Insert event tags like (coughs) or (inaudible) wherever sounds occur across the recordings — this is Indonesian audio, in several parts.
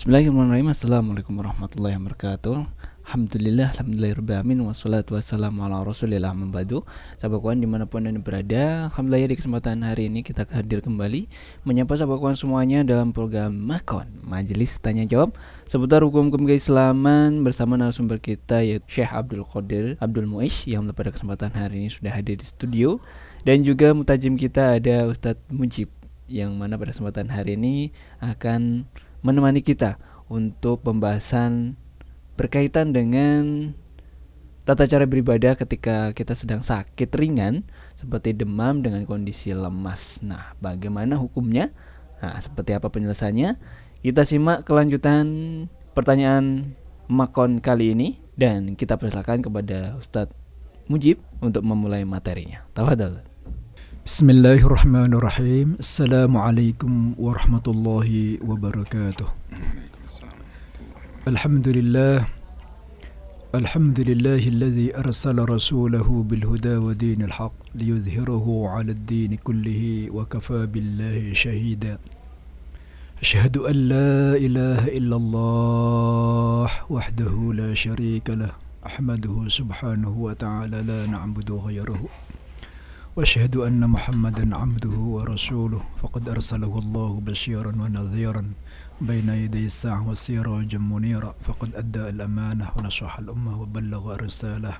Bismillahirrahmanirrahim. Assalamualaikum warahmatullahi wabarakatuh. Alhamdulillah Alhamdulillahirrahmanirrahim Wassalatu wassalamu ala rasulillah membadu Sahabat kawan di mana pun anda berada Alhamdulillah di kesempatan hari ini kita hadir kembali Menyapa sahabat kawan semuanya dalam program Makon Majelis Tanya Jawab Seputar hukum-hukum keislaman Bersama narasumber kita yaitu Syekh Abdul Qadir Abdul Muish Yang pada kesempatan hari ini sudah hadir di studio. Dan juga mutajim kita ada Ustadz Mujib Yang mana pada kesempatan hari ini akan menemani kita untuk pembahasan berkaitan dengan tata cara beribadah ketika kita sedang sakit ringan seperti demam dengan kondisi lemas. Nah, bagaimana hukumnya? Nah, seperti apa penyelesaiannya? Kita simak kelanjutan pertanyaan makon kali ini dan kita persilakan kepada Ustadz Mujib untuk memulai materinya. Tafadhol. بسم الله الرحمن الرحيم السلام عليكم ورحمة الله وبركاته الحمد لله الحمد لله الذي أرسل رسوله بالهدى ودين الحق ليظهره على الدين كله وكفى بالله شهيدا أشهد أن لا إله إلا الله وحده لا شريك له أحمده سبحانه وتعالى لا نعبد غيره وأشهد أن محمدا عبده ورسوله. فقد أرسله الله بشيرا ونذيرا بين يدي الساعة وسراجا منيرا. فقد أدى الأمانة ونصح الأمة وبلغ الرساله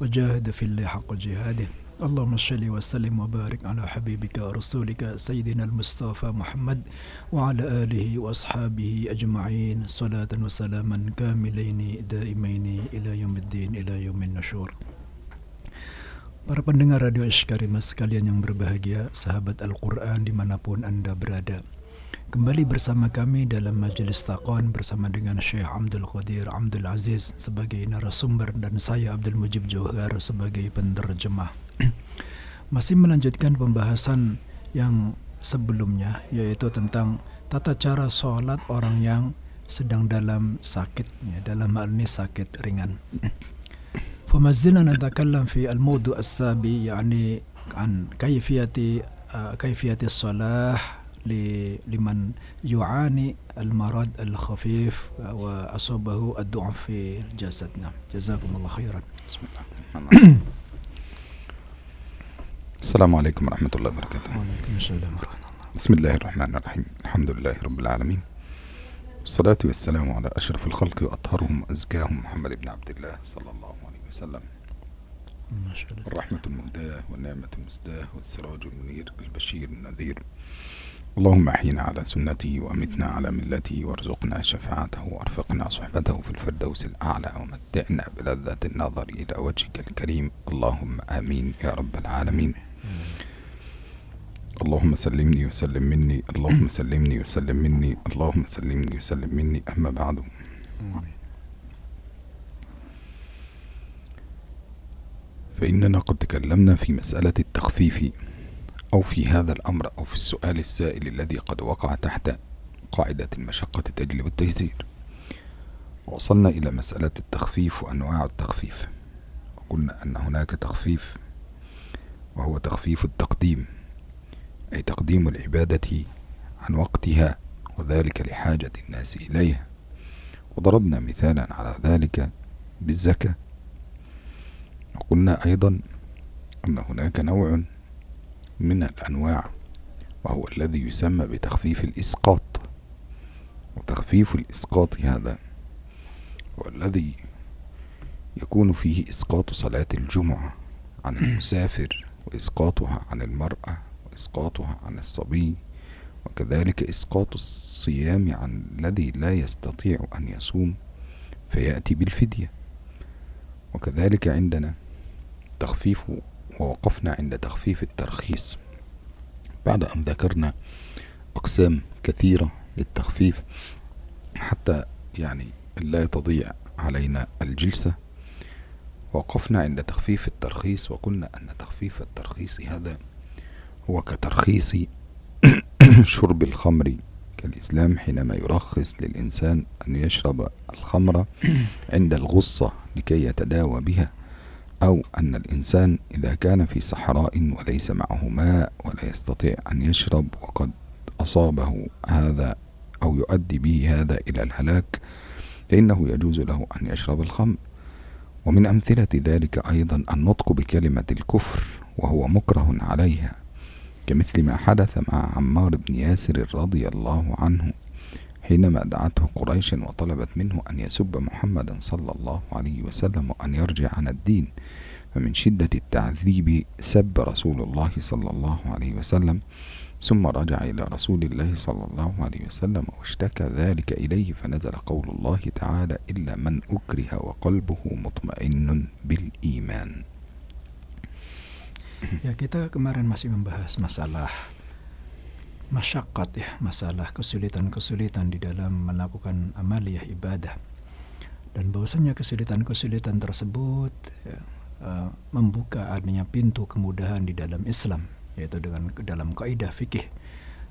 وجاهد في الله حق جهاده. اللهم صل وسلم وبارك على حبيبك ورسولك سيدنا المصطفى محمد وعلى آله وأصحابه أجمعين. صلاة وسلاما كاملين دائمين إلى يوم الدين إلى يوم النشور. Para pendengar Radio Ishkarimas sekalian yang berbahagia, sahabat Al-Quran di mana pun Anda berada. Kembali bersama kami dalam Majelis Taqwan bersama dengan Syekh Abdul Qadir Abdul Aziz sebagai narasumber dan saya Abdul Mujib Johar sebagai penerjemah. (clears throat) Masih melanjutkan pembahasan yang sebelumnya yaitu tentang tata cara sholat orang yang sedang dalam sakit, ya, dalam hal ini sakit ringan. (clears throat) فما زلنا نتكلم في الموضوع السابق يعني عن كيفية كيفية الصلاة لمن يعاني المرض الخفيف وأصابه الضعف في الجسد نعم جزاكم الله خيرا. بسم الله السلام عليكم ورحمة الله وبركاته. وعليكم السلام ورحمة الله. بسم الله الرحمن الرحيم. الحمد لله رب العالمين. والصلاة والسلام على أشرف الخلق وأطهرهم وأزكاهم محمد بن عبد الله صلى الله عليه وسلم ما شاء الله. الرحمة المهداة والنعمة المسداة والسراج المنير البشير النذير. اللهم أحينا على سنته وأمتنا على ملته وارزقنا شفاعته وأرفقنا صحبته في الفردوس الأعلى ومتعنا بلذة النظر إلى وجهك الكريم. اللهم آمين يا رب العالمين. اللهم سلمني وسلم مني. اللهم سلمني وسلم مني. اللهم سلمني وسلم مني. أما بعد. فإننا قد تكلمنا في مسألة التخفيف أو في هذا الأمر أو في السؤال السائل الذي قد وقع تحت قاعدة المشقة تجلب التيسير وصلنا إلى مسألة التخفيف وأنواع التخفيف. وقلنا أن هناك تخفيف وهو تخفيف التقديم أي تقديم العبادة عن وقتها وذلك لحاجة الناس إليها. وضربنا مثالا على ذلك بالزكاة. وقلنا أيضا أن هناك نوع من الأنواع وهو الذي يسمى بتخفيف الإسقاط. وتخفيف الإسقاط هذا هو الذي يكون فيه إسقاط صلاة الجمعة عن (clears throat) المسافر وإسقاطها عن المرأة وإسقاطها عن الصبي وكذلك إسقاط الصيام عن الذي لا يستطيع أن يصوم فيأتي بالفدية. وكذلك عندنا تخفيف ووقفنا عند تخفيف الترخيص. بعد أن ذكرنا أقسام كثيرة للتخفيف حتى يعني لا تضيع علينا الجلسة وقفنا عند تخفيف الترخيص وقلنا أن تخفيف الترخيص هذا هو كترخيص (coughs) شرب الخمر. كالإسلام حينما يرخص للإنسان أن يشرب الخمر (clears throat) عند الغصة لكي يتداوى بها أو أن الإنسان إذا كان في صحراء وليس معه ماء ولا يستطيع أن يشرب وقد أصابه هذا أو يؤدي به هذا إلى الهلاك فإنه يجوز له أن يشرب الخمر. ومن أمثلة ذلك أيضا النطق بكلمة الكفر وهو مكره عليها. كمثل ما حدث مع عمار بن ياسر رضي الله عنه حينما دعته قريش وطلبت منه أن يسب محمدا صلى الله عليه وسلم وأن يرجع عن الدين فمن شدة التعذيب سب رسول الله صلى الله عليه وسلم ثم رجع إلى رسول الله صلى الله عليه وسلم واشتكى ذلك إليه فنزل قول الله تعالى إلا من أكره وقلبه مطمئن بالإيمان. (clears throat) Ya kita kemarin masih membahas masalah masyakat ya, masalah kesulitan-kesulitan di dalam melakukan amaliyah ibadah. Dan bahwasanya kesulitan-kesulitan tersebut ya, uh, membuka adanya pintu kemudahan di dalam Islam yaitu dengan dalam kaidah fikih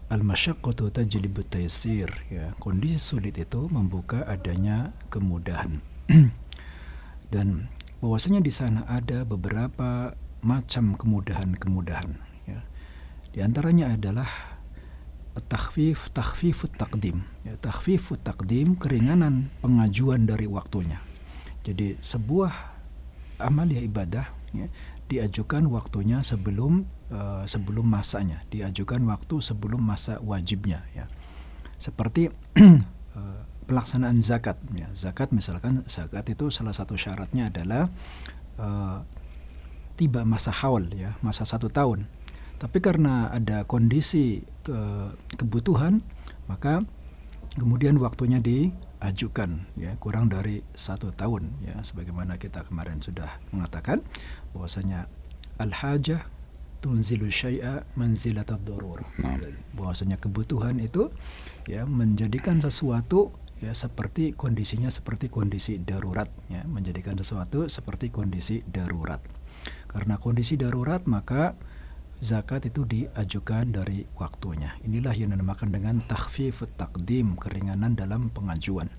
al-masyaqqatu tajlibu taysir ya kondisi sulit itu membuka adanya kemudahan (clears throat) dan bahwasanya di sana ada beberapa macam kemudahan-kemudahan ya di antaranya adalah takhfif takhfifut takdim ya takhfifut takdim keringanan pengajuan dari waktunya jadi sebuah amalia ibadah ya, diajukan waktunya sebelum uh, sebelum masanya, diajukan waktu sebelum masa wajibnya ya. Seperti uh, (clears throat) pelaksanaan zakat ya. Zakat misalkan zakat itu salah satu syaratnya adalah uh, tiba masa haul ya, masa satu tahun. Tapi karena ada kondisi ke, kebutuhan, maka kemudian waktunya diajukan ya kurang dari satu tahun ya sebagaimana kita kemarin sudah mengatakan bahwasanya al-hajah tunzilu syai'a manzilat ad-darur. Bahwasanya kebutuhan itu ya menjadikan sesuatu ya seperti kondisinya seperti kondisi darurat ya, menjadikan sesuatu seperti kondisi darurat. Karena kondisi darurat maka zakat itu diajukan dari waktunya. Inilah yang dinamakan dengan takhfif takdim, keringanan dalam pengajuan.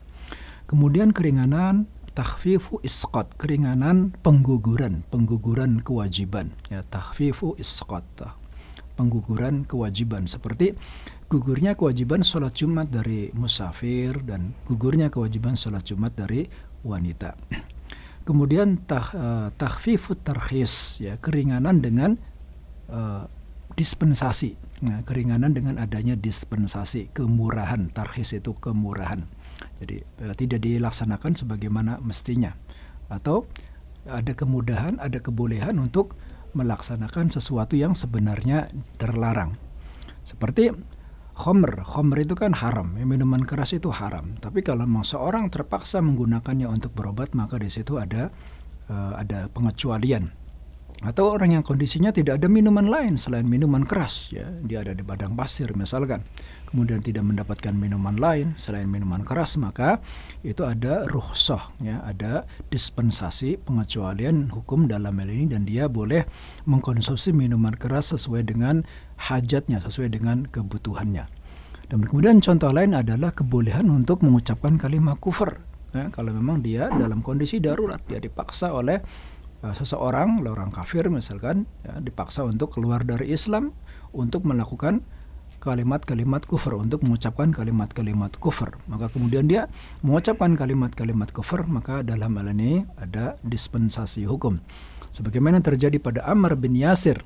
Kemudian keringanan takhfifu isqat keringanan pengguguran pengguguran kewajiban ya takhfifu isqat pengguguran kewajiban seperti gugurnya kewajiban sholat Jumat dari musafir dan gugurnya kewajiban sholat Jumat dari wanita. Kemudian tah, uh, takhfifu tarkhis ya keringanan dengan uh, dispensasi. Nah, keringanan dengan adanya dispensasi, kemurahan, tarkhis itu kemurahan. Jadi uh, tidak dilaksanakan sebagaimana mestinya atau ada kemudahan, ada kebolehan untuk melaksanakan sesuatu yang sebenarnya terlarang. Seperti khomer, khomer itu kan haram, ya, minuman keras itu haram. Tapi kalau memang seorang terpaksa menggunakannya untuk berobat, maka di situ ada uh, ada pengecualian atau orang yang kondisinya tidak ada minuman lain selain minuman keras ya. Dia ada di padang pasir misalkan. Kemudian tidak mendapatkan minuman lain selain minuman keras maka itu ada rukhsah ya. Ada dispensasi pengecualian hukum dalam hal ini dan dia boleh mengkonsumsi minuman keras sesuai dengan hajatnya sesuai dengan kebutuhannya. Dan kemudian contoh lain adalah kebolehan untuk mengucapkan kalimat kufur ya, kalau memang dia dalam kondisi darurat dia dipaksa oleh seseorang, orang kafir misalkan, ya, dipaksa untuk keluar dari Islam untuk melakukan kalimat-kalimat kufur, untuk mengucapkan kalimat-kalimat kufur. Maka kemudian dia mengucapkan kalimat-kalimat kufur, maka dalam hal ini ada dispensasi hukum. Sebagaimana terjadi pada Amr bin Yasir.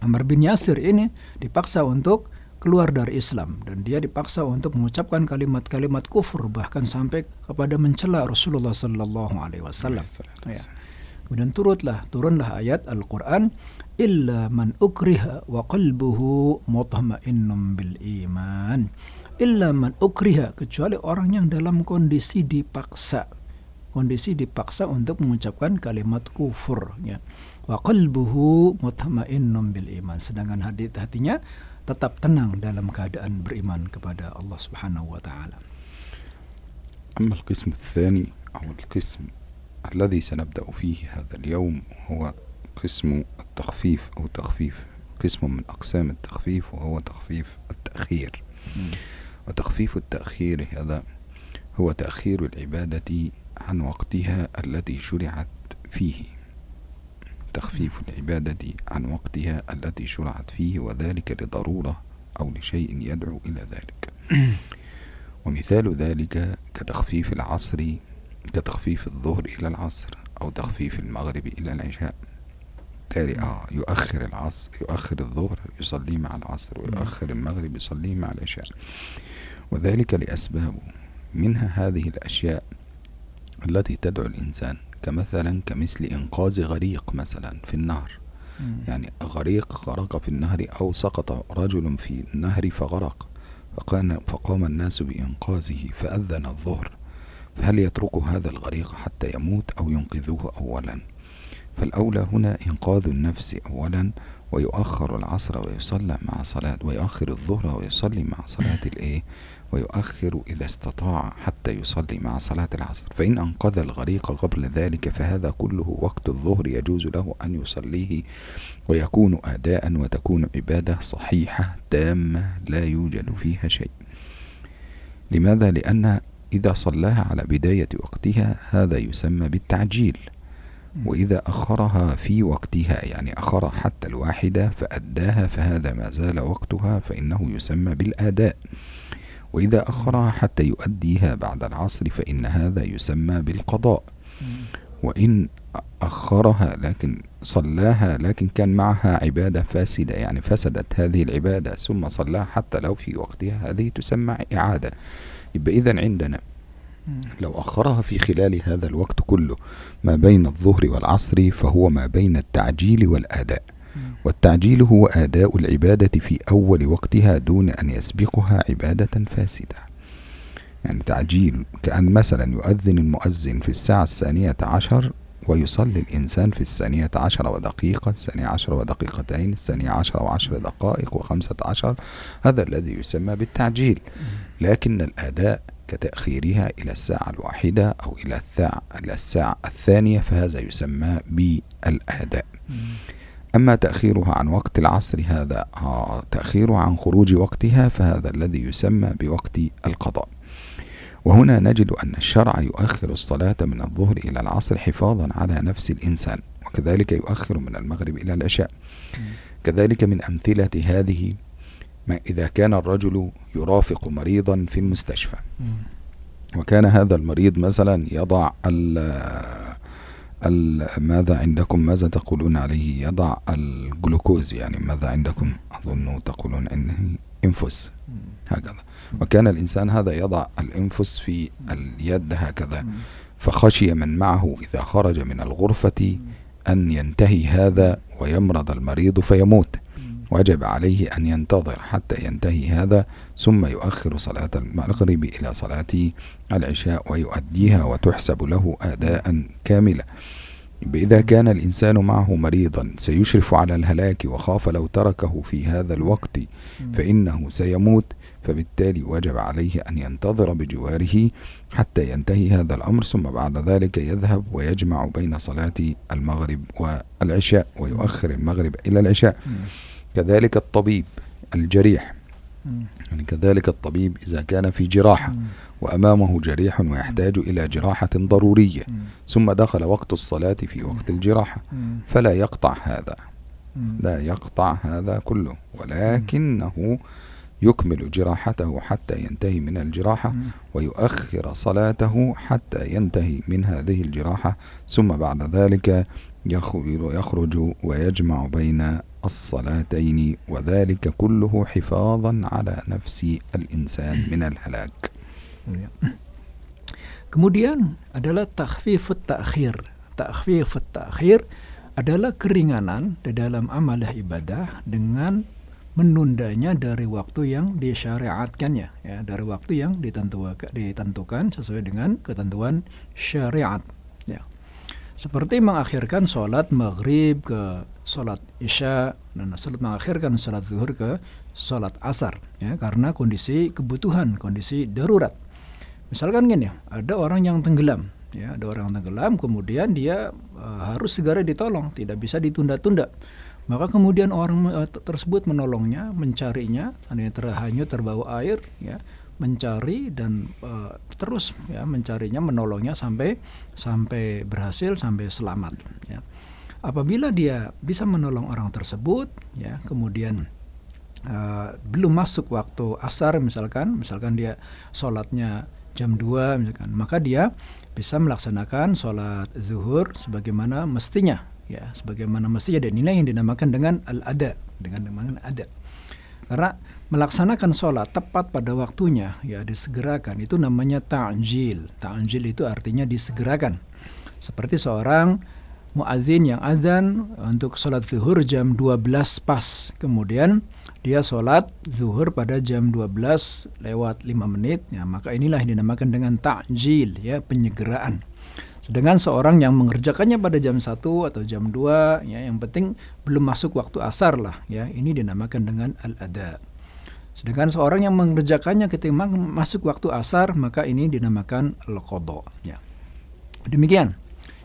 Amr bin Yasir ini dipaksa untuk keluar dari Islam dan dia dipaksa untuk mengucapkan kalimat-kalimat kufur bahkan sampai kepada mencela Rasulullah sallallahu alaihi wasallam. Ya. Kemudian turutlah, turunlah ayat Al-Quran illa man ukriha wa qalbuhu mutmainnum bil iman. Illa man ukriha kecuali orang yang dalam kondisi dipaksa. Kondisi dipaksa untuk mengucapkan kalimat kufur ya. Wa qalbuhu mutmainnum bil iman. Sedangkan hadith hatinya tetap tenang dalam keadaan beriman kepada Allah Subhanahu wa taala. Amma al-qism al-thani atau al-qism الذي سنبدأ فيه هذا اليوم هو قسم التخفيف أو تخفيف قسم من أقسام التخفيف وهو تخفيف التأخير. وتخفيف التأخير هذا هو تأخير العبادة عن وقتها التي شرعت فيه. تخفيف العبادة عن وقتها التي شرعت فيه وذلك لضرورة أو لشيء يدعو إلى ذلك. (clears throat) ومثال ذلك كتخفيف العصر كتخفيف الظهر إلى العصر أو تخفيف المغرب إلى العشاء. بالتالي آه يؤخر العصر يؤخر الظهر يصلي مع العصر ويؤخر المغرب يصلي مع العشاء. وذلك لأسباب. منها هذه الأشياء التي تدعو الإنسان كمثلا كمثل إنقاذ غريق مثلا في النهر. يعني غريق غرق في النهر أو سقط رجل في النهر فغرق فقام, فقام الناس بإنقاذه فأذن الظهر. فهل يترك هذا الغريق حتى يموت أو ينقذوه أولا؟ فالأولى هنا إنقاذ النفس أولا ويؤخر العصر ويصلى مع صلاة ويؤخر الظهر ويصلي مع صلاة الإيه؟ ويؤخر إذا استطاع حتى يصلي مع صلاة العصر. فإن أنقذ الغريق قبل ذلك فهذا كله وقت الظهر يجوز له أن يصليه ويكون أداء وتكون عبادة صحيحة تامة لا يوجد فيها شيء. لماذا؟ لأن إذا صلاها على بداية وقتها هذا يسمى بالتعجيل وإذا أخرها في وقتها يعني أخر حتى الواحدة فأداها فهذا ما زال وقتها فإنه يسمى بالآداء. وإذا أخرها حتى يؤديها بعد العصر فإن هذا يسمى بالقضاء. وإن أخرها لكن صلاها لكن كان معها عبادة فاسدة يعني فسدت هذه العبادة ثم صلاها حتى لو في وقتها هذه تسمى إعادة. يبقى إذا عندنا. لو أخرها في خلال هذا الوقت كله ما بين الظهر والعصر فهو ما بين التعجيل والآداء. والتعجيل هو آداء العبادة في أول وقتها دون أن يسبقها عبادة فاسدة. يعني تعجيل كأن مثلا يؤذن المؤذن في الساعة الثانية عشر ويصلي الإنسان في الثانية عشر ودقيقة الثانية عشر ودقيقتين الثانية عشر وعشر دقائق وخمسة عشر هذا الذي يسمى بالتعجيل. لكن الأداء كتأخيرها إلى الساعة الواحدة أو إلى الساعة, إلى الساعة الثانية فهذا يسمى بالأداء. أما تأخيرها عن وقت العصر هذا آه تأخيرها عن خروج وقتها فهذا الذي يسمى بوقت القضاء. وهنا نجد أن الشرع يؤخر الصلاة من الظهر إلى العصر حفاظا على نفس الإنسان وكذلك يؤخر من المغرب إلى العشاء. كذلك من أمثلة هذه ما إذا كان الرجل يرافق مريضا في المستشفى. وكان هذا المريض مثلا يضع ال ماذا عندكم؟ ماذا تقولون عليه؟ يضع الجلوكوز يعني ماذا عندكم؟ أظن تقولون أنه انفس هكذا. وكان الإنسان هذا يضع الانفس في اليد هكذا. فخشي من معه إذا خرج من الغرفة أن ينتهي هذا ويمرض المريض فيموت. وجب عليه أن ينتظر حتى ينتهي هذا ثم يؤخر صلاة المغرب إلى صلاة العشاء ويؤديها وتحسب له أداء كاملا. إذا كان الإنسان معه مريضا سيشرف على الهلاك وخاف لو تركه في هذا الوقت فإنه سيموت. فبالتالي وجب عليه أن ينتظر بجواره حتى ينتهي هذا الأمر ثم بعد ذلك يذهب ويجمع بين صلاة المغرب والعشاء ويؤخر المغرب إلى العشاء. كذلك الطبيب الجريح. يعني كذلك الطبيب إذا كان في جراحة وأمامه جريح ويحتاج إلى جراحة ضرورية. ثم دخل وقت الصلاة في وقت الجراحة. فلا يقطع هذا. لا يقطع هذا كله. ولكنه يكمل جراحته حتى ينتهي من الجراحة ويؤخر صلاته حتى ينتهي من هذه الجراحة. ثم بعد ذلك يخرج ويجمع بين الصلاتين وذلك كله حفاظا على نفس الإنسان من الهلاك Kemudian adalah takhfif takhir. Takhfif takhir adalah keringanan di dalam amalah ibadah dengan menundanya dari waktu yang disyariatkannya ya dari waktu yang ditentukan ditentukan sesuai dengan ketentuan syariat ya seperti mengakhirkan sholat maghrib ke sholat isya dan sholat mengakhirkan sholat zuhur ke sholat asar ya karena kondisi kebutuhan kondisi darurat misalkan gini ada orang yang tenggelam ya ada orang yang tenggelam kemudian dia uh, harus segera ditolong tidak bisa ditunda-tunda maka kemudian orang uh, tersebut menolongnya, mencarinya, seandainya terhanyut terbawa air, ya, mencari dan uh, terus ya mencarinya, menolongnya sampai sampai berhasil, sampai selamat. Ya. Apabila dia bisa menolong orang tersebut, ya, kemudian uh, belum masuk waktu asar misalkan, misalkan dia sholatnya jam 2 misalkan, maka dia bisa melaksanakan sholat zuhur sebagaimana mestinya ya sebagaimana mestinya dan inilah yang dinamakan dengan al-ada dengan dengan ada karena melaksanakan sholat tepat pada waktunya ya disegerakan itu namanya ta'jil. Ta'jil itu artinya disegerakan. Seperti seorang muazin yang azan untuk sholat zuhur jam 12 pas kemudian dia sholat zuhur pada jam 12 lewat 5 menit ya maka inilah yang dinamakan dengan ta'jil ya penyegeraan Sedangkan seorang yang mengerjakannya pada jam 1 atau jam 2 ya yang penting belum masuk waktu asar lah ya. Ini dinamakan dengan al-ada. Sedangkan seorang yang mengerjakannya ketika masuk waktu asar maka ini dinamakan al-qadha ya. Demikian.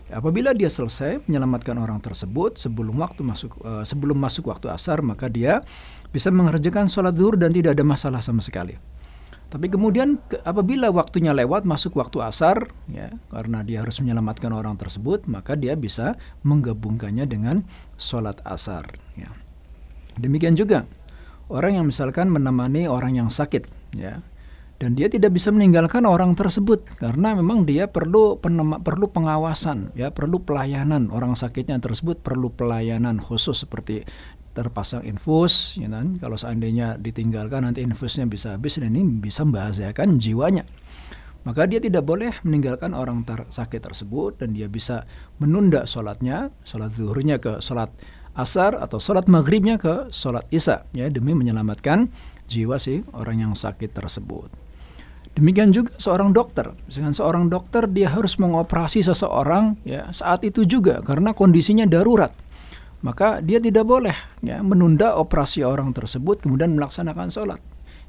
Apabila dia selesai menyelamatkan orang tersebut sebelum waktu masuk uh, sebelum masuk waktu asar maka dia bisa mengerjakan sholat zuhur dan tidak ada masalah sama sekali. Tapi kemudian apabila waktunya lewat masuk waktu asar ya karena dia harus menyelamatkan orang tersebut maka dia bisa menggabungkannya dengan sholat asar ya. Demikian juga orang yang misalkan menemani orang yang sakit ya dan dia tidak bisa meninggalkan orang tersebut karena memang dia perlu penema, perlu pengawasan ya perlu pelayanan orang sakitnya tersebut perlu pelayanan khusus seperti terpasang infus, ya kan? kalau seandainya ditinggalkan nanti infusnya bisa habis dan ini bisa membahayakan jiwanya. Maka dia tidak boleh meninggalkan orang ter sakit tersebut dan dia bisa menunda sholatnya, sholat zuhurnya ke sholat asar atau sholat maghribnya ke sholat isya ya demi menyelamatkan jiwa si orang yang sakit tersebut. Demikian juga seorang dokter. Misalkan seorang dokter dia harus mengoperasi seseorang ya saat itu juga karena kondisinya darurat maka dia tidak boleh ya menunda operasi orang tersebut kemudian melaksanakan sholat.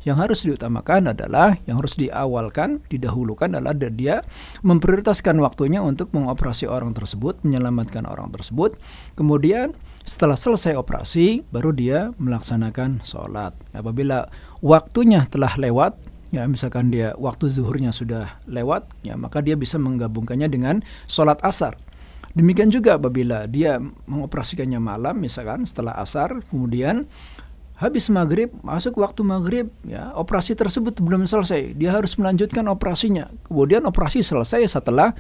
Yang harus diutamakan adalah yang harus diawalkan, didahulukan adalah dia memprioritaskan waktunya untuk mengoperasi orang tersebut, menyelamatkan orang tersebut. Kemudian setelah selesai operasi, baru dia melaksanakan sholat. Apabila waktunya telah lewat, ya misalkan dia waktu zuhurnya sudah lewat, ya maka dia bisa menggabungkannya dengan sholat asar. Demikian juga apabila dia mengoperasikannya malam misalkan setelah asar kemudian habis maghrib masuk waktu maghrib ya operasi tersebut belum selesai. Dia harus melanjutkan operasinya. Kemudian operasi selesai setelah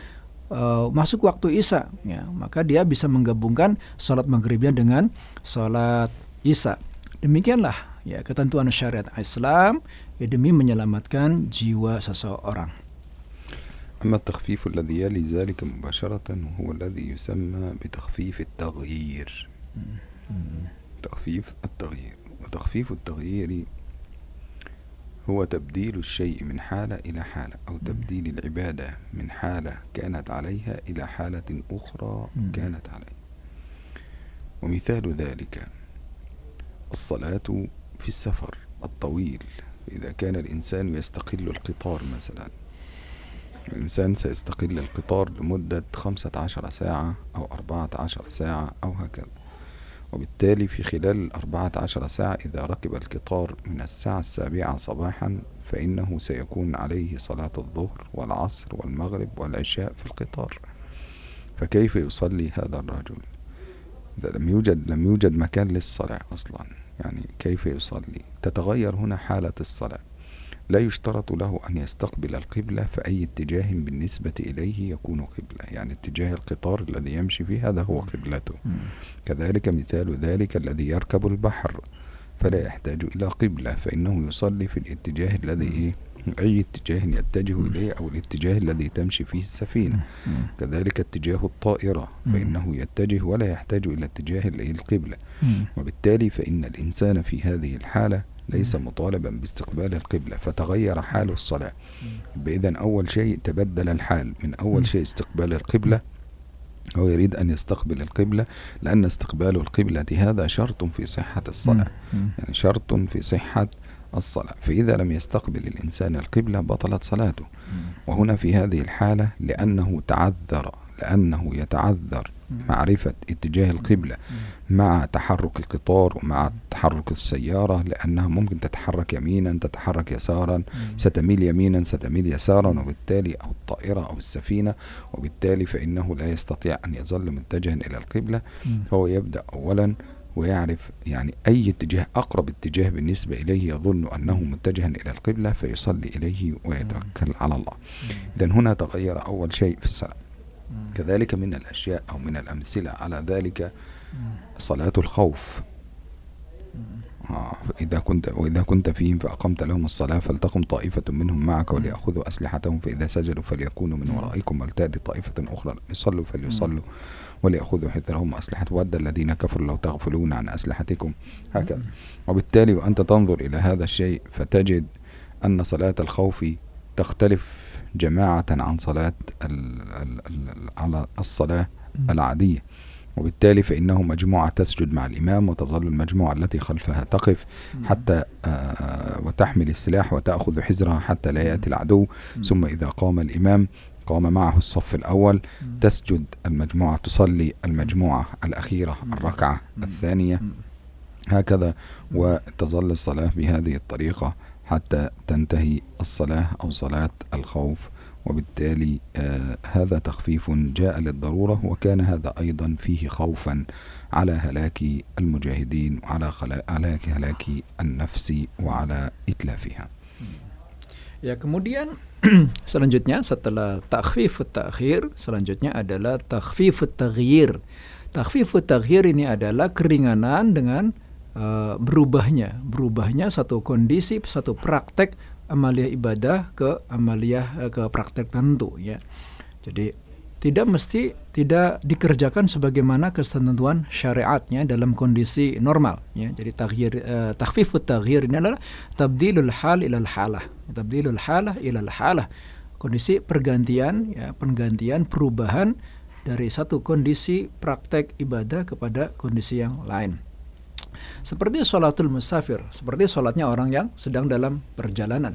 uh, masuk waktu isya ya maka dia bisa menggabungkan sholat maghribnya dengan sholat isya. Demikianlah ya ketentuan syariat Islam ya demi menyelamatkan jiwa seseorang. أما التخفيف الذي يلي ذلك مباشرة هو الذي يسمى بتخفيف التغيير. تخفيف التغيير. وتخفيف التغيير هو تبديل الشيء من حالة إلى حالة أو تبديل العبادة من حالة كانت عليها إلى حالة أخرى كانت عليها. ومثال ذلك الصلاة في السفر الطويل. إذا كان الإنسان يستقل القطار مثلا. الإنسان سيستقل القطار لمدة خمسة عشر ساعة أو أربعة عشر ساعة أو هكذا. وبالتالي في خلال الأربعة عشر ساعة إذا ركب القطار من الساعة السابعة صباحا فإنه سيكون عليه صلاة الظهر والعصر والمغرب والعشاء في القطار. فكيف يصلي هذا الرجل؟ إذا لم يوجد لم يوجد مكان للصلاة أصلا. يعني كيف يصلي؟ تتغير هنا حالة الصلاة. لا يشترط له أن يستقبل القبلة فأي اتجاه بالنسبة إليه يكون قبلة. يعني اتجاه القطار الذي يمشي فيه هذا هو قبلته. كذلك مثال ذلك الذي يركب البحر فلا يحتاج إلى قبلة فإنه يصلي في الاتجاه الذي إيه؟ أي اتجاه يتجه إليه أو الاتجاه الذي تمشي فيه السفينة. كذلك اتجاه الطائرة فإنه يتجه ولا يحتاج إلى اتجاه القبلة. وبالتالي فإن الإنسان في هذه الحالة ليس مطالبا باستقبال القبلة فتغير حال الصلاة. بإذن أول شيء تبدل الحال. من أول شيء استقبال القبلة هو يريد أن يستقبل القبلة لأن استقبال القبلة هذا شرط في صحة الصلاة. يعني شرط في صحة الصلاة. فإذا لم يستقبل الإنسان القبلة بطلت صلاته. وهنا في هذه الحالة لأنه تعذر لأنه يتعذر معرفة اتجاه القبلة. مع تحرك القطار ومع تحرك السيارة لأنها ممكن تتحرك يمينا تتحرك يسارا ستميل يمينا ستميل يسارا وبالتالي أو الطائرة أو السفينة. وبالتالي فإنه لا يستطيع أن يظل متجها إلى القبلة. فهو يبدأ أولا ويعرف يعني أي اتجاه أقرب اتجاه بالنسبة إليه يظن أنه متجها إلى القبلة فيصلي إليه ويتوكل على الله. إذن هنا تغير أول شيء في الصلاة. كذلك من الأشياء أو من الأمثلة على ذلك صلاة الخوف. آه إذا كنت وإذا كنت فيهم فأقمت لهم الصلاة فلتقم طائفة منهم معك وليأخذوا أسلحتهم فإذا سجدوا فليكونوا من ورائكم ولتأتي طائفة أخرى يصلوا فليصلوا. وليأخذوا حذرهم وأسلحة ود الذين كفروا. لو تغفلون عن أسلحتكم. هكذا. وبالتالي وأنت تنظر إلى هذا الشيء فتجد أن صلاة الخوف تختلف جماعة عن صلاة على الصلاة العادية. وبالتالي فإنه مجموعة تسجد مع الإمام وتظل المجموعة التي خلفها تقف حتى آه، وتحمل السلاح وتأخذ حذرها حتى لا يأتي العدو. ثم إذا قام الإمام قام معه الصف الأول. تسجد المجموعة تصلي المجموعة الأخيرة الركعة الثانية. هكذا وتظل الصلاة بهذه الطريقة حتى تنتهي الصلاة أو صلاة الخوف. وبالتالي آه هذا تخفيف جاء للضرورة وكان هذا أيضا فيه خوفا على هلاك المجاهدين وعلى على هلاك النفس وعلى إتلافها. Ya kemudian (clears throat) selanjutnya setelah takhfif takhir selanjutnya adalah takhfif taghyir. Takhfif taghyir ini adalah keringanan dengan uh, berubahnya, berubahnya satu kondisi, satu praktek amalia ibadah ke amalia uh, ke praktek tertentu ya. Jadi tidak mesti tidak dikerjakan sebagaimana ketentuan syariatnya dalam kondisi normal ya. Jadi taghyir uh, takhfifut taghyir ini adalah tabdilul hal ilal halah. Tabdilul halah ilal halah. Kondisi pergantian ya, pergantian perubahan dari satu kondisi praktek ibadah kepada kondisi yang lain. Seperti sholatul musafir, seperti sholatnya orang yang sedang dalam perjalanan.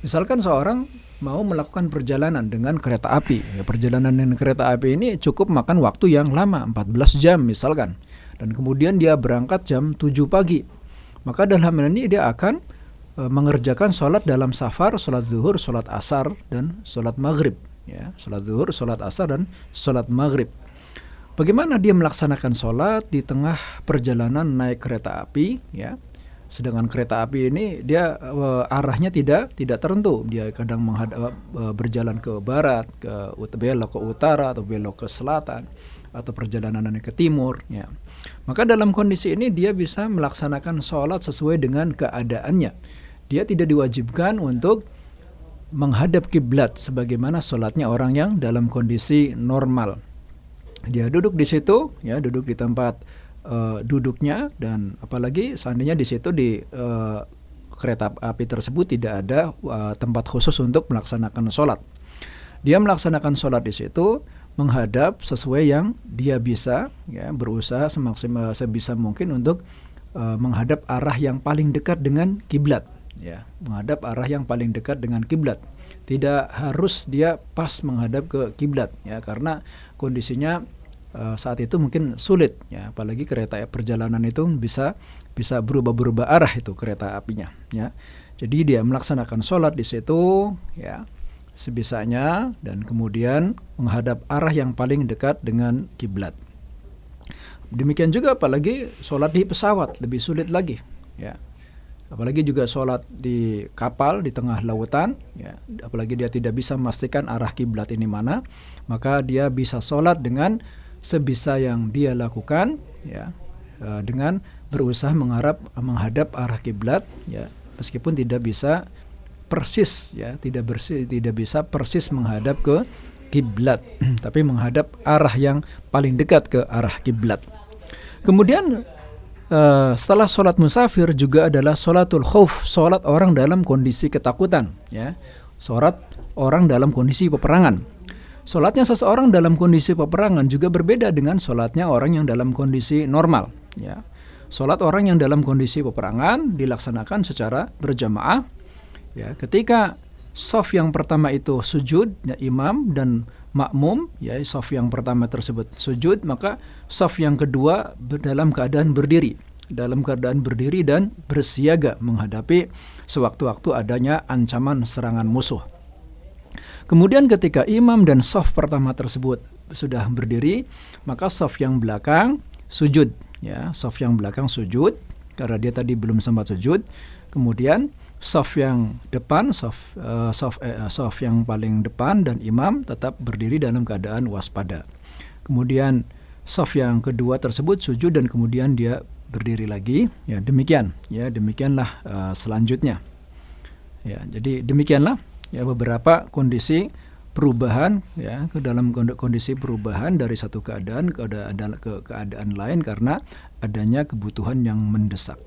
Misalkan seorang mau melakukan perjalanan dengan kereta api. Ya, perjalanan dengan kereta api ini cukup makan waktu yang lama, 14 jam misalkan. Dan kemudian dia berangkat jam 7 pagi. Maka dalam hal ini dia akan e, mengerjakan sholat dalam safar, sholat zuhur, sholat asar, dan sholat maghrib. Ya, sholat zuhur, sholat asar, dan sholat maghrib. Bagaimana dia melaksanakan sholat di tengah perjalanan naik kereta api? Ya, Sedangkan kereta api ini dia uh, arahnya tidak tidak tertentu. Dia kadang menghadap uh, berjalan ke barat, ke belok ke utara atau belok ke selatan atau perjalanan ke timur ya. Maka dalam kondisi ini dia bisa melaksanakan sholat sesuai dengan keadaannya. Dia tidak diwajibkan untuk menghadap kiblat sebagaimana sholatnya orang yang dalam kondisi normal. Dia duduk di situ, ya duduk di tempat uh, duduknya dan apalagi seandainya di situ di uh, kereta api tersebut tidak ada uh, tempat khusus untuk melaksanakan sholat. Dia melaksanakan sholat di situ menghadap sesuai yang dia bisa, ya berusaha semaksimal sebisa mungkin untuk uh, menghadap arah yang paling dekat dengan kiblat, ya menghadap arah yang paling dekat dengan kiblat. Tidak harus dia pas menghadap ke kiblat, ya karena kondisinya uh, saat itu mungkin sulit ya. Apalagi kereta perjalanan itu bisa bisa berubah-berubah arah itu kereta apinya ya. Jadi dia melaksanakan sholat di situ ya sebisanya dan kemudian menghadap arah yang paling dekat dengan kiblat. Demikian juga apalagi sholat di pesawat lebih sulit lagi ya. Apalagi juga sholat di kapal di tengah lautan ya. Apalagi dia tidak bisa memastikan arah kiblat ini mana maka dia bisa sholat dengan sebisa yang dia lakukan ya uh, dengan berusaha mengharap menghadap arah kiblat ya meskipun tidak bisa persis ya tidak bersih tidak bisa persis menghadap ke kiblat (clears throat) tapi menghadap arah yang paling dekat ke arah kiblat. Kemudian uh, setelah sholat musafir juga adalah sholatul khauf sholat orang dalam kondisi ketakutan ya sholat orang dalam kondisi peperangan Sholatnya seseorang dalam kondisi peperangan juga berbeda dengan sholatnya orang yang dalam kondisi normal. Ya. Sholat orang yang dalam kondisi peperangan dilaksanakan secara berjamaah. Ya, ketika soft yang pertama itu sujud, ya, imam dan makmum, ya soft yang pertama tersebut sujud, maka soft yang kedua dalam keadaan berdiri, dalam keadaan berdiri dan bersiaga menghadapi sewaktu-waktu adanya ancaman serangan musuh. Kemudian ketika imam dan soft pertama tersebut sudah berdiri, maka soft yang belakang sujud ya. Saf yang belakang sujud karena dia tadi belum sempat sujud. Kemudian saf yang depan saf uh, saf uh, saf yang paling depan dan imam tetap berdiri dalam keadaan waspada. Kemudian saf yang kedua tersebut sujud dan kemudian dia berdiri lagi ya. Demikian ya. Demikianlah uh, selanjutnya. Ya jadi demikianlah ya beberapa kondisi perubahan ya ke dalam kondisi perubahan dari satu keadaan ke keadaan ke keadaan lain karena adanya kebutuhan yang mendesak.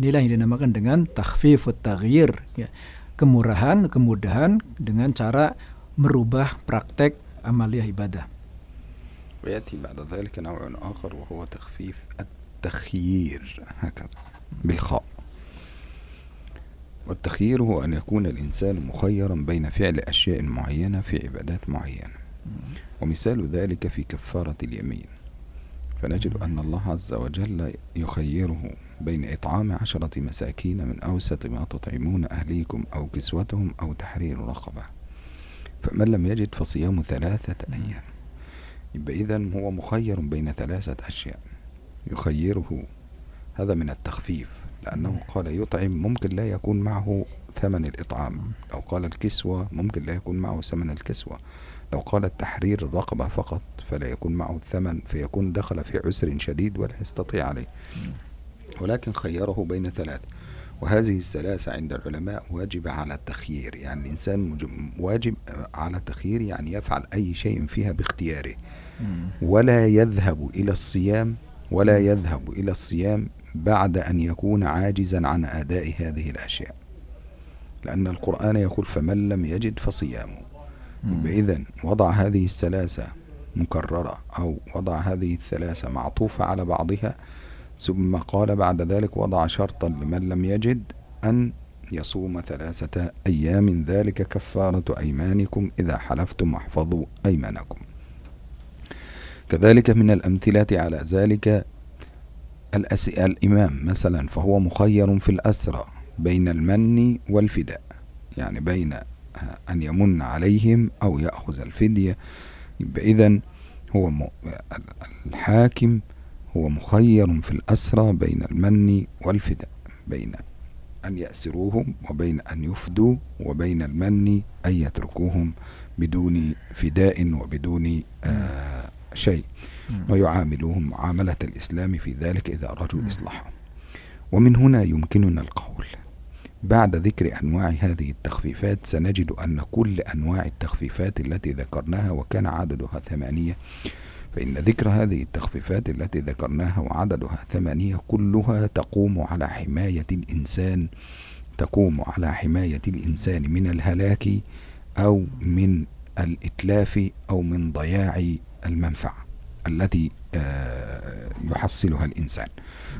Inilah yang dinamakan dengan takhfifut taghyir ya. Kemurahan, kemudahan dengan cara merubah praktek amaliyah ibadah. ويأتي بعد ذلك نوع آخر وهو تخفيف التخيير هكذا بالخاء والتخيير هو أن يكون الإنسان مخيرا بين فعل أشياء معينة في عبادات معينة. ومثال ذلك في كفارة اليمين. فنجد أن الله عز وجل يخيره بين إطعام عشرة مساكين من أوسط ما تطعمون أهليكم أو كسوتهم أو تحرير رقبة. فمن لم يجد فصيام ثلاثة أيام. يبقى إذن هو مخير بين ثلاثة أشياء. يخيره هذا من التخفيف. لأنه قال يطعم ممكن لا يكون معه ثمن الإطعام. لو قال الكسوة ممكن لا يكون معه ثمن الكسوة. لو قال التحرير الرقبة فقط فلا يكون معه الثمن فيكون دخل في عسر شديد ولا يستطيع عليه. ولكن خيره بين ثلاث. وهذه الثلاثة عند العلماء واجب على التخيير. يعني الإنسان واجب على التخيير يعني يفعل أي شيء فيها باختياره. ولا يذهب إلى الصيام ولا يذهب إلى الصيام بعد أن يكون عاجزا عن أداء هذه الأشياء. لأن القرآن يقول فمن لم يجد فصيامه. إذا وضع هذه الثلاثة مكررة أو وضع هذه الثلاثة معطوفة على بعضها ثم قال بعد ذلك وضع شرطا لمن لم يجد أن يصوم ثلاثة أيام ذلك كفارة أيمانكم إذا حلفتم واحفظوا أيمانكم. كذلك من الأمثلة على ذلك الإمام مثلا فهو مخير في الأسرى بين المن والفداء يعني بين أن يمن عليهم أو يأخذ الفدية. إذا هو الحاكم هو مخير في الأسرى بين المن والفداء بين أن يأسروهم وبين أن يفدوا وبين المن أن يتركوهم بدون فداء وبدون آه شيء. ويعاملوهم معاملة الإسلام في ذلك إذا أرادوا إصلاحه. ومن هنا يمكننا القول. بعد ذكر أنواع هذه التخفيفات سنجد أن كل أنواع التخفيفات التي ذكرناها وكان عددها ثمانية فإن ذكر هذه التخفيفات التي ذكرناها وعددها ثمانية كلها تقوم على حماية الإنسان تقوم على حماية الإنسان من الهلاك أو من الإتلاف أو من ضياع المنفعة. التي يحصلها الإنسان.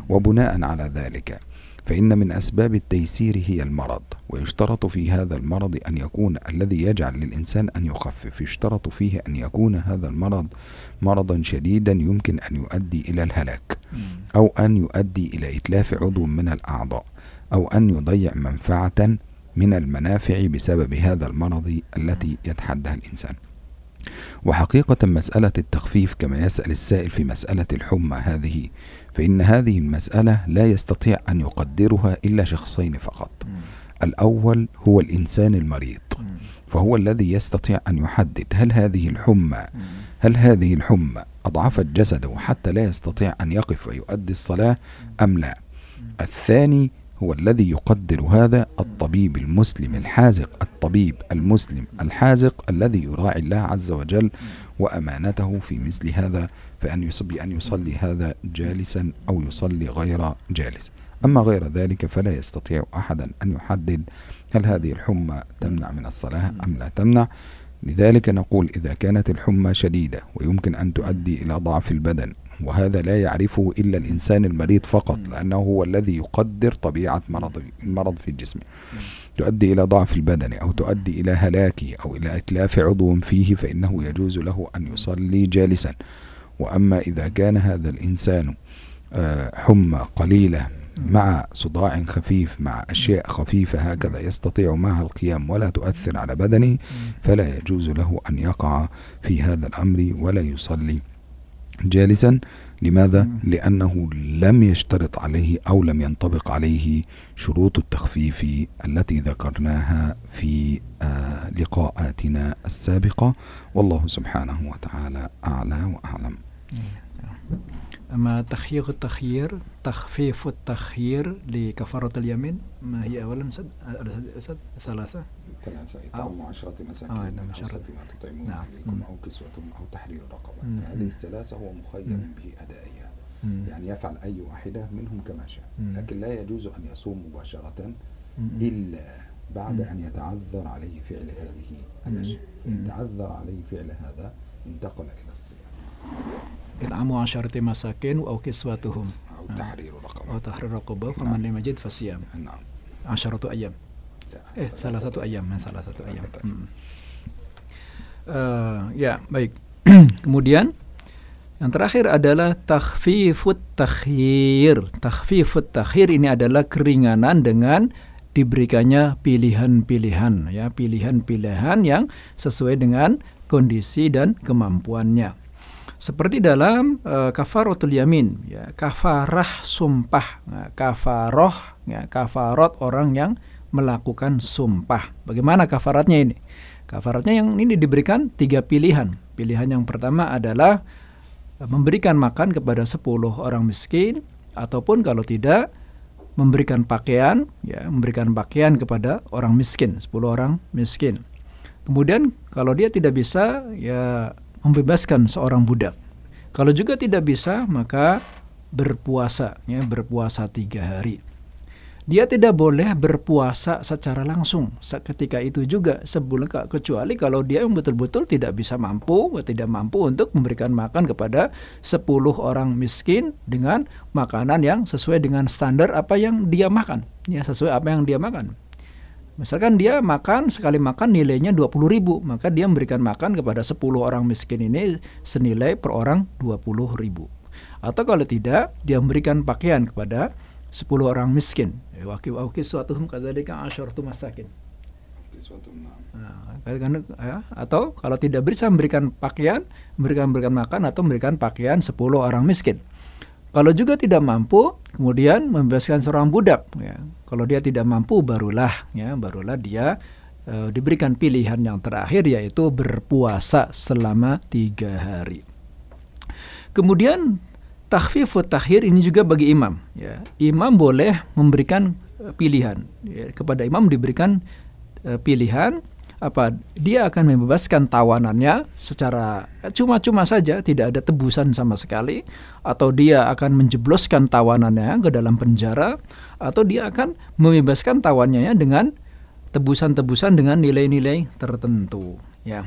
وبناء على ذلك فإن من أسباب التيسير هي المرض. ويشترط في هذا المرض أن يكون الذي يجعل للإنسان أن يخفف يشترط فيه أن يكون هذا المرض مرضا شديدا يمكن أن يؤدي إلى الهلاك. أو أن يؤدي إلى إتلاف عضو من الأعضاء. أو أن يضيع منفعة من المنافع بسبب هذا المرض التي يتحدها الإنسان. وحقيقة مسألة التخفيف كما يسأل السائل في مسألة الحمى هذه فإن هذه المسألة لا يستطيع أن يقدرها إلا شخصين فقط. الأول هو الإنسان المريض فهو الذي يستطيع أن يحدد هل هذه الحمى هل هذه الحمى أضعفت جسده حتى لا يستطيع أن يقف ويؤدي الصلاة أم لا. الثاني هو الذي يقدر هذا الطبيب المسلم الحازق الطبيب المسلم الحازق الذي يراعي الله عز وجل وأمانته في مثل هذا فأن أن يصلي هذا جالسا أو يصلي غير جالس. أما غير ذلك فلا يستطيع أحدا أن يحدد هل هذه الحمى تمنع من الصلاة أم لا تمنع. لذلك نقول إذا كانت الحمى شديدة ويمكن أن تؤدي إلى ضعف البدن وهذا لا يعرفه إلا الإنسان المريض فقط لأنه هو الذي يقدر طبيعة مرض المرض في الجسم. تؤدي إلى ضعف البدن أو تؤدي إلى هلاكه أو إلى إتلاف عضو فيه فإنه يجوز له أن يصلي جالسا. وأما إذا كان هذا الإنسان حمى قليلة مع صداع خفيف مع أشياء خفيفة هكذا يستطيع معها القيام ولا تؤثر على بدنه فلا يجوز له أن يقع في هذا الأمر ولا يصلي. جالسا. لماذا؟ لأنه لم يشترط عليه أو لم ينطبق عليه شروط التخفيف التي ذكرناها في آه، لقاءاتنا السابقة. والله سبحانه وتعالى أعلى وأعلم. أما تخيير التخيير تخفيف التخيير لكفارة اليمين ما هي أولا؟ أستاذ أستاذ ثلاثة ثلاثة إطعام عشرة مساكين آه، أو. ست ما تطعمون نعم. عليكم. أو كسوتهم أو تحرير رقبة. هذه الثلاثة هو مخير. بأدائها. يعني يفعل أي واحدة منهم كما شاء. لكن لا يجوز أن يصوم مباشرة. إلا بعد. أن يتعذر عليه فعل هذه. الأشياء مم. تعذر عليه فعل هذا انتقل إلى الصيام إطعام عشرة مساكين أو كسوتهم أو آه. تحرير أو رقبة تحرير رقبة فمن لم يجد فصيام نعم عشرة أيام Eh, salah satu ayam, eh, salah satu ayam. Hmm. Eh, ya, baik. (clears throat) Kemudian yang terakhir adalah takhfifut takhir. Takhfifut takhir ini adalah keringanan dengan diberikannya pilihan-pilihan ya, pilihan-pilihan yang sesuai dengan kondisi dan kemampuannya. Seperti dalam uh, kafaratul yamin, ya, kafarah sumpah, nah, kafaroh, ya, kafarot orang yang melakukan sumpah. Bagaimana kafaratnya ini? Kafaratnya yang ini diberikan tiga pilihan. Pilihan yang pertama adalah eh, memberikan makan kepada 10 orang miskin ataupun kalau tidak memberikan pakaian ya memberikan pakaian kepada orang miskin 10 orang miskin. Kemudian kalau dia tidak bisa ya membebaskan seorang budak. Kalau juga tidak bisa maka berpuasa ya berpuasa tiga hari. Dia tidak boleh berpuasa secara langsung ketika itu juga sebulan kecuali kalau dia yang betul-betul tidak bisa mampu tidak mampu untuk memberikan makan kepada 10 orang miskin dengan makanan yang sesuai dengan standar apa yang dia makan ya sesuai apa yang dia makan Misalkan dia makan sekali makan nilainya 20 ribu, maka dia memberikan makan kepada 10 orang miskin ini senilai per orang 20 ribu. Atau kalau tidak, dia memberikan pakaian kepada 10 orang miskin. Waki suatuhum (laughs) kadzalika asyaratu masakin. Nah, kan, ya, atau kalau tidak bisa memberikan pakaian, memberikan memberikan makan atau memberikan pakaian 10 orang miskin. Kalau juga tidak mampu, kemudian membebaskan seorang budak. Ya. Kalau dia tidak mampu, barulah ya, barulah dia e, diberikan pilihan yang terakhir yaitu berpuasa selama tiga hari. Kemudian takhfifut takhir ini juga bagi imam. Ya. Imam boleh memberikan pilihan ya, kepada imam diberikan e, pilihan apa dia akan membebaskan tawanannya secara cuma-cuma saja tidak ada tebusan sama sekali atau dia akan menjebloskan tawanannya ke dalam penjara atau dia akan membebaskan tawanannya dengan tebusan-tebusan dengan nilai-nilai tertentu ya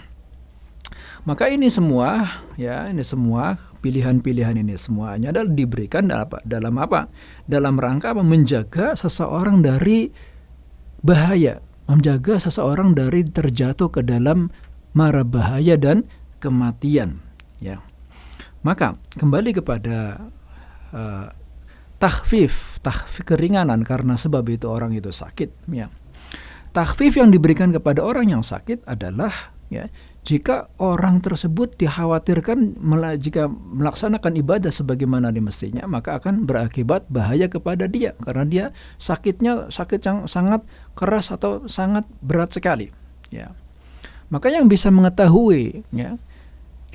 maka ini semua ya ini semua pilihan-pilihan ini semuanya adalah diberikan dalam apa? Dalam apa? Dalam rangka menjaga seseorang dari bahaya. Menjaga seseorang dari terjatuh ke dalam mara bahaya dan kematian ya. Maka kembali kepada uh, tahfif tahfif keringanan karena sebab itu orang itu sakit ya. Tahfif yang diberikan kepada orang yang sakit adalah ya jika orang tersebut dikhawatirkan jika melaksanakan ibadah sebagaimana dimestinya maka akan berakibat bahaya kepada dia. Karena dia sakitnya sakit yang sangat keras atau sangat berat sekali. Ya. Maka yang bisa mengetahui ya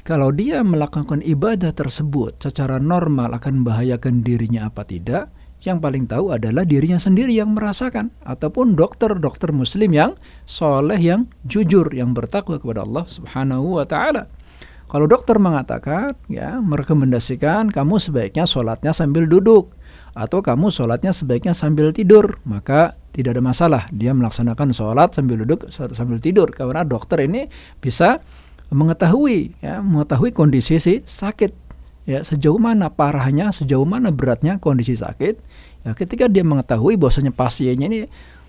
kalau dia melakukan ibadah tersebut secara normal akan membahayakan dirinya apa tidak yang paling tahu adalah dirinya sendiri yang merasakan ataupun dokter-dokter muslim yang soleh yang jujur yang bertakwa kepada Allah Subhanahu wa taala. Kalau dokter mengatakan ya merekomendasikan kamu sebaiknya sholatnya sambil duduk atau kamu sholatnya sebaiknya sambil tidur maka tidak ada masalah. Dia melaksanakan sholat sambil duduk sambil tidur. Karena dokter ini bisa mengetahui ya mengetahui kondisi si sakit ya sejauh mana parahnya, sejauh mana beratnya kondisi sakit. Ya, ketika dia mengetahui bahwasanya pasiennya ini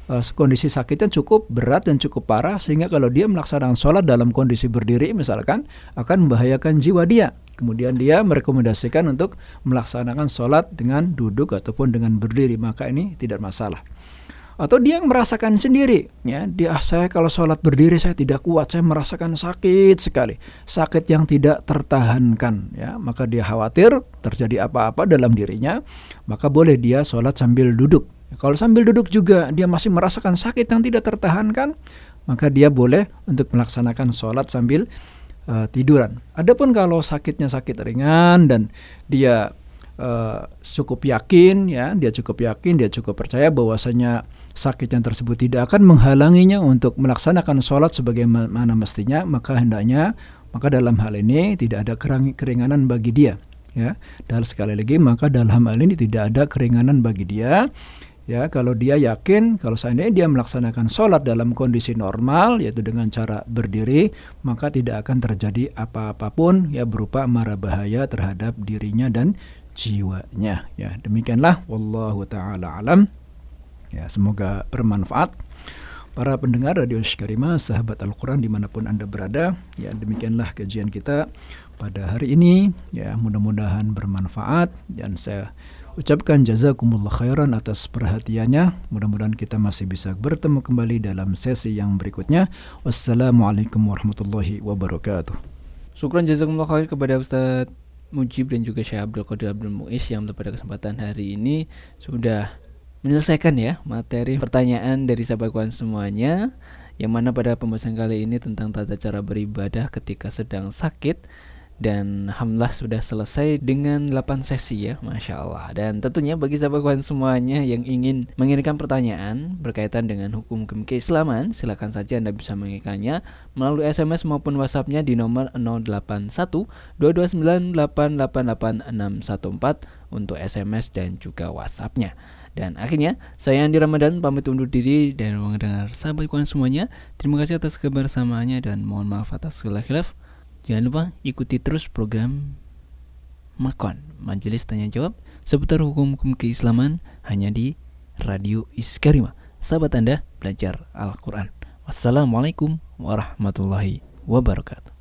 uh, kondisi sakitnya cukup berat dan cukup parah sehingga kalau dia melaksanakan sholat dalam kondisi berdiri misalkan akan membahayakan jiwa dia. Kemudian dia merekomendasikan untuk melaksanakan sholat dengan duduk ataupun dengan berdiri maka ini tidak masalah. Atau dia yang merasakan sendiri ya. Dia ah, saya kalau sholat berdiri saya tidak kuat saya merasakan sakit sekali. Sakit yang tidak tertahankan ya. Maka dia khawatir terjadi apa-apa dalam dirinya maka boleh dia sholat sambil duduk. Kalau sambil duduk juga dia masih merasakan sakit yang tidak tertahankan maka dia boleh untuk melaksanakan sholat sambil uh, tiduran. Adapun kalau sakitnya sakit ringan dan dia uh, cukup yakin ya dia cukup yakin dia cukup percaya bahwasanya sakit yang tersebut tidak akan menghalanginya untuk melaksanakan sholat sebagaimana mestinya, maka hendaknya maka dalam hal ini tidak ada keringanan bagi dia. Ya, dan sekali lagi maka dalam hal ini tidak ada keringanan bagi dia. Ya, kalau dia yakin kalau seandainya dia melaksanakan sholat dalam kondisi normal yaitu dengan cara berdiri, maka tidak akan terjadi apa-apapun ya berupa mara bahaya terhadap dirinya dan jiwanya. Ya, demikianlah wallahu taala alam. Ya, semoga bermanfaat. Para pendengar Radio Sykarima, sahabat Al-Quran di mana pun Anda berada, ya demikianlah kajian kita pada hari ini. Ya mudah-mudahan bermanfaat dan saya ucapkan jazakumullah khairan atas perhatiannya. Mudah-mudahan kita masih bisa bertemu kembali dalam sesi yang berikutnya. Wassalamualaikum warahmatullahi wabarakatuh. Syukran jazakumullah khair kepada Ustaz Mujib dan juga Syekh Abdul Qadir Abdul Muiz yang pada kesempatan hari ini sudah menyelesaikan ya materi pertanyaan dari sahabat kawan semuanya yang mana pada pembahasan kali ini tentang tata cara beribadah ketika sedang sakit dan alhamdulillah sudah selesai dengan 8 sesi ya Masya Allah. Dan tentunya bagi sahabat kawan semuanya yang ingin mengirimkan pertanyaan berkaitan dengan hukum-hukum keislaman silakan saja anda bisa mengirimkannya melalui SMS maupun WhatsAppnya di nomor 081 229 untuk SMS dan juga WhatsAppnya dan akhirnya, saya Andi Ramadan pamit undur diri dan mendengar sahabat kawan semuanya. Terima kasih atas kebersamaannya dan mohon maaf atas segala khilaf. Jangan lupa ikuti terus program Makon, Majelis Tanya Jawab seputar hukum-hukum keislaman hanya di Radio Iskarima. Sahabat Anda belajar Al-Quran. Wassalamualaikum warahmatullahi wabarakatuh.